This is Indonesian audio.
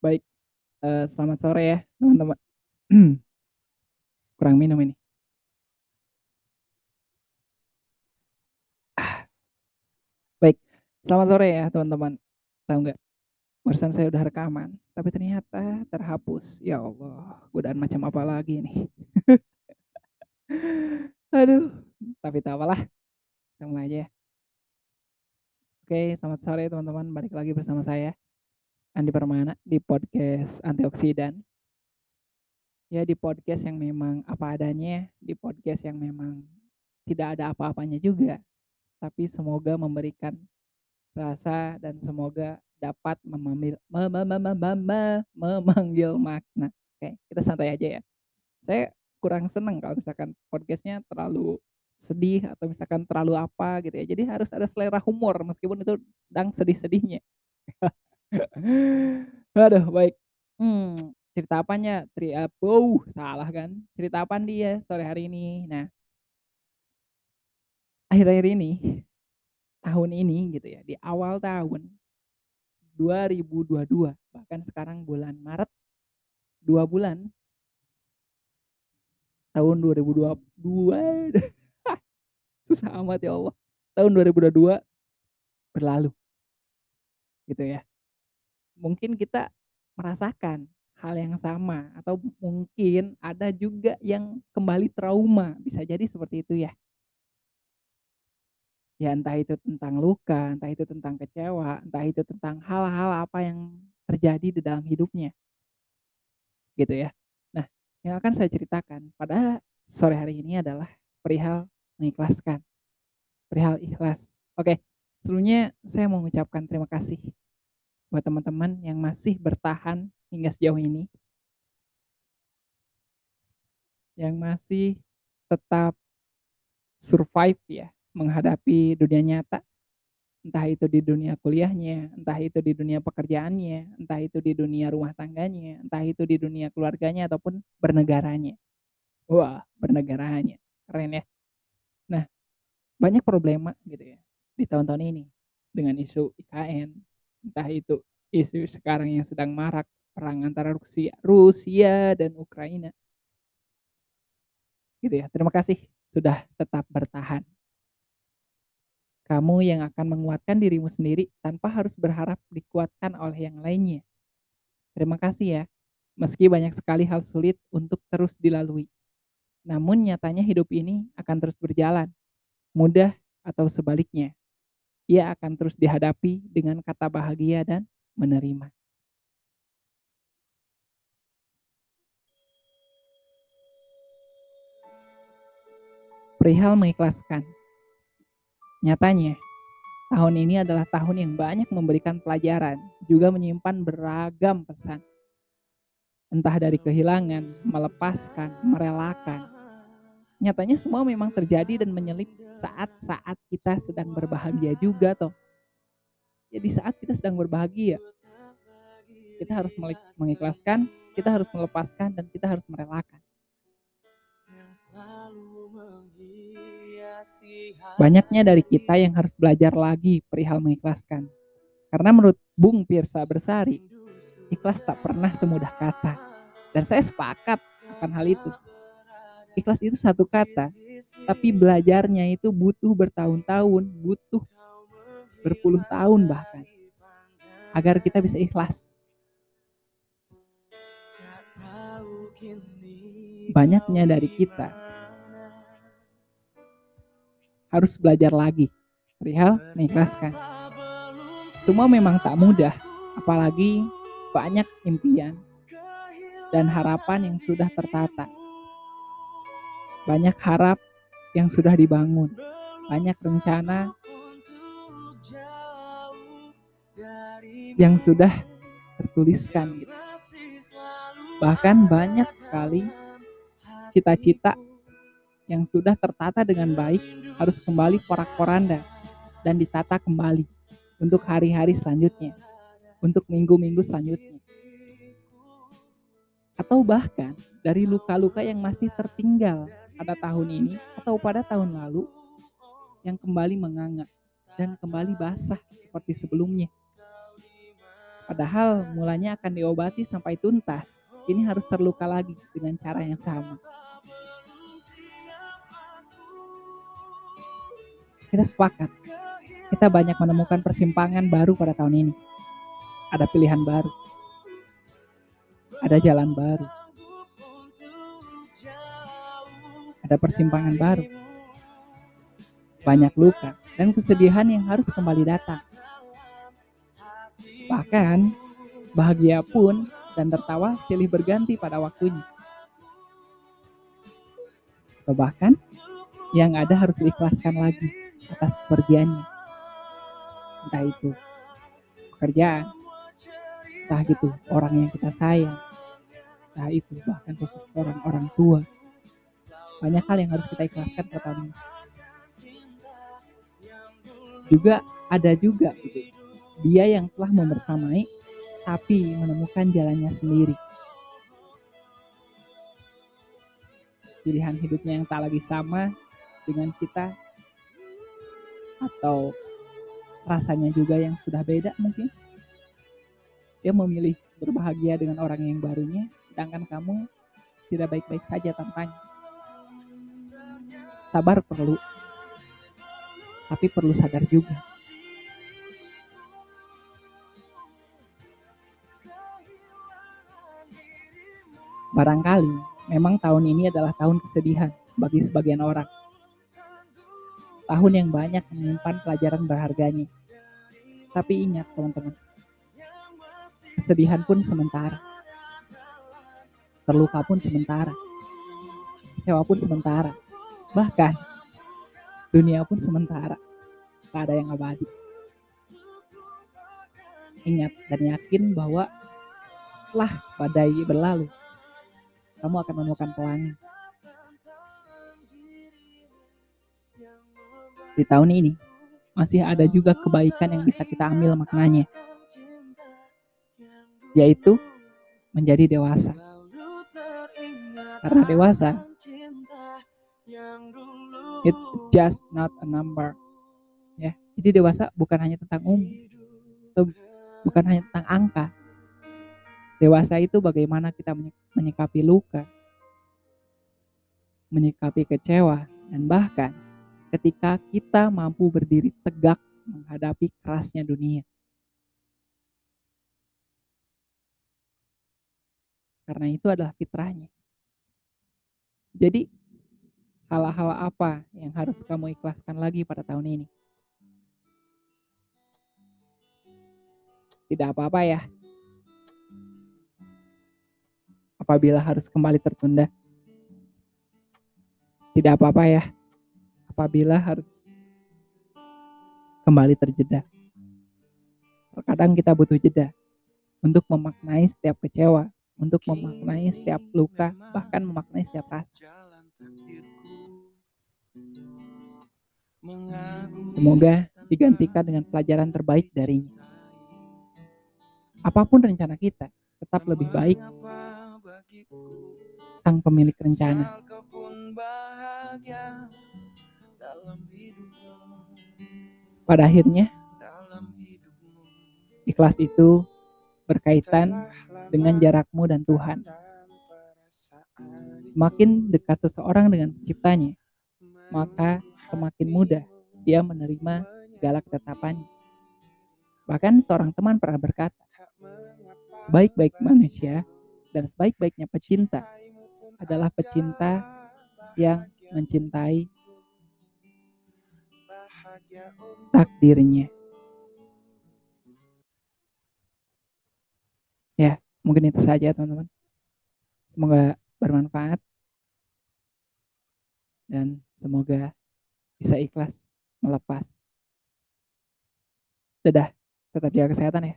Baik, eee, selamat sore ya teman-teman. Kurang minum ini. Ah. Baik, selamat sore ya teman-teman. Tahu nggak, barusan saya udah rekaman, tapi ternyata terhapus. Ya Allah, godaan macam apa lagi nih. Aduh, tapi tak apalah, kita mulai aja ya. Oke, selamat sore teman-teman, balik lagi bersama saya, Andi Permana di podcast Antioksidan. Ya di podcast yang memang apa adanya, di podcast yang memang tidak ada apa-apanya juga, tapi semoga memberikan rasa dan semoga dapat memamil me me me me me me memanggil makna. Oke, kita santai aja ya. Saya kurang seneng kalau misalkan podcast-nya terlalu sedih atau misalkan terlalu apa gitu ya. Jadi harus ada selera humor meskipun itu sedang sedih-sedihnya. Aduh baik, mmm, cerita apanya? Tri aduh salah kan, cerita apaan dia sore hari ini. Nah akhir-akhir ini, tahun ini gitu ya, di awal tahun 2022, bahkan sekarang bulan Maret, 2 bulan tahun 2022 susah amat ya Allah, tahun 2022 berlalu. Gitu ya. Mungkin kita merasakan hal yang sama atau mungkin ada juga yang kembali trauma, bisa jadi seperti itu ya. Ya entah itu tentang luka, entah itu tentang kecewa, entah itu tentang hal-hal apa yang terjadi di dalam hidupnya. Gitu ya. Nah, yang akan saya ceritakan pada sore hari ini adalah perihal mengikhlaskan, perihal ikhlas. Oke, sebelumnya saya mengucapkan terima kasih buat teman-teman yang masih bertahan hingga sejauh ini. Yang masih tetap survive ya, menghadapi dunia nyata. Entah itu di dunia kuliahnya, entah itu di dunia pekerjaannya, entah itu di dunia rumah tangganya, entah itu di dunia keluarganya ataupun bernegaranya. Wah, bernegaranya, keren ya. Nah, banyak problema gitu ya di tahun-tahun ini dengan isu IKN, entah itu isu sekarang yang sedang marak perang antara Rusia Rusia dan Ukraina. Gitu ya, terima kasih sudah tetap bertahan. Kamu yang akan menguatkan dirimu sendiri tanpa harus berharap dikuatkan oleh yang lainnya. Terima kasih ya, meski banyak sekali hal sulit untuk terus dilalui. Namun nyatanya hidup ini akan terus berjalan, mudah atau sebaliknya. Ia akan terus dihadapi dengan kata bahagia dan menerima. Perihal mengikhlaskan. Nyatanya, tahun ini adalah tahun yang banyak memberikan pelajaran, juga menyimpan beragam pesan. Entah dari kehilangan, melepaskan, merelakan. Nyatanya semua memang terjadi dan menyelip saat-saat kita sedang berbahagia juga toh. Ya di saat kita sedang berbahagia, kita harus mengikhlaskan, kita harus melepaskan, dan kita harus merelakan. Banyaknya dari kita yang harus belajar lagi perihal mengikhlaskan. Karena menurut Bung Pirsa Bersari, ikhlas tak pernah semudah kata. Dan saya sepakat akan hal itu. Ikhlas itu satu kata, tapi belajarnya itu butuh bertahun-tahun, butuh berpuluh tahun bahkan. Agar kita bisa ikhlas. Banyaknya dari kita harus belajar lagi perihal mengikhlaskan. Semua memang tak mudah, apalagi banyak impian dan harapan yang sudah tertata. Banyak harap yang sudah dibangun, banyak rencana yang sudah tertuliskan gitu. Bahkan banyak sekali cita-cita yang sudah tertata dengan baik harus kembali porak-poranda dan ditata kembali untuk hari-hari selanjutnya, untuk minggu-minggu selanjutnya. Atau bahkan dari luka-luka yang masih tertinggal pada tahun ini atau pada tahun lalu yang kembali menganga dan kembali basah seperti sebelumnya. Padahal mulanya akan diobati sampai tuntas. Ini harus terluka lagi dengan cara yang sama. Kita sepakat. Kita banyak menemukan persimpangan baru pada tahun ini. Ada pilihan baru. Ada jalan baru. Ada persimpangan baru. Banyak luka dan kesedihan yang harus kembali datang. Bahkan, bahagia pun dan tertawa silih berganti pada waktunya. Atau bahkan, yang ada harus diikhlaskan lagi atas kepergiannya. Entah itu pekerjaan, entah itu orang yang kita sayang, entah itu bahkan seseorang orang tua. Banyak hal yang harus kita ikhlaskan pertama. Juga ada juga gitu. Dia yang telah membersamai tapi menemukan jalannya sendiri. Pilihan hidupnya yang tak lagi sama dengan kita atau rasanya juga yang sudah beda mungkin. Dia memilih berbahagia dengan orang yang barunya, sedangkan kamu tidak baik-baik saja tanpanya. Sabar perlu, tapi perlu sadar juga. Barangkali memang tahun ini adalah tahun kesedihan bagi sebagian orang tahun yang banyak menyimpan pelajaran berharganya. Tapi ingat teman-teman, kesedihan pun sementara. Terluka pun sementara. Kecewa pun sementara. Bahkan, dunia pun sementara. Tak ada yang abadi. Ingat dan yakin bahwa setelah badai berlalu, kamu akan menemukan pelangi. Di tahun ini masih ada juga kebaikan yang bisa kita ambil maknanya yaitu menjadi dewasa. Karena dewasa it just not a number. Ya jadi dewasa bukan hanya tentang umur bukan hanya tentang angka. Dewasa itu bagaimana kita menyikapi luka menyikapi kecewa dan bahkan ketika kita mampu berdiri tegak menghadapi kerasnya dunia. Karena itu adalah fitrahnya. Jadi, hal-hal apa yang harus kamu ikhlaskan lagi pada tahun ini? Tidak apa-apa ya. Apabila harus kembali tertunda. Tidak apa-apa ya apabila harus kembali terjeda. Terkadang kita butuh jeda untuk memaknai setiap kecewa, untuk memaknai setiap luka, bahkan memaknai setiap rasa. Semoga digantikan dengan pelajaran terbaik darinya. Apa pun rencana kita, tetap lebih baik sang pemilik rencana pada akhirnya, ikhlas itu berkaitan dengan jarakmu dan Tuhan. Semakin dekat seseorang dengan penciptanya, maka semakin mudah dia menerima segala ketetapannya. Bahkan seorang teman pernah berkata, sebaik-baik manusia dan sebaik-baiknya pecinta adalah pecinta yang mencintai takdirnya. Ya, mungkin itu saja teman-teman. Semoga bermanfaat dan semoga bisa ikhlas melepas. Dadah, tetap jaga kesehatan ya.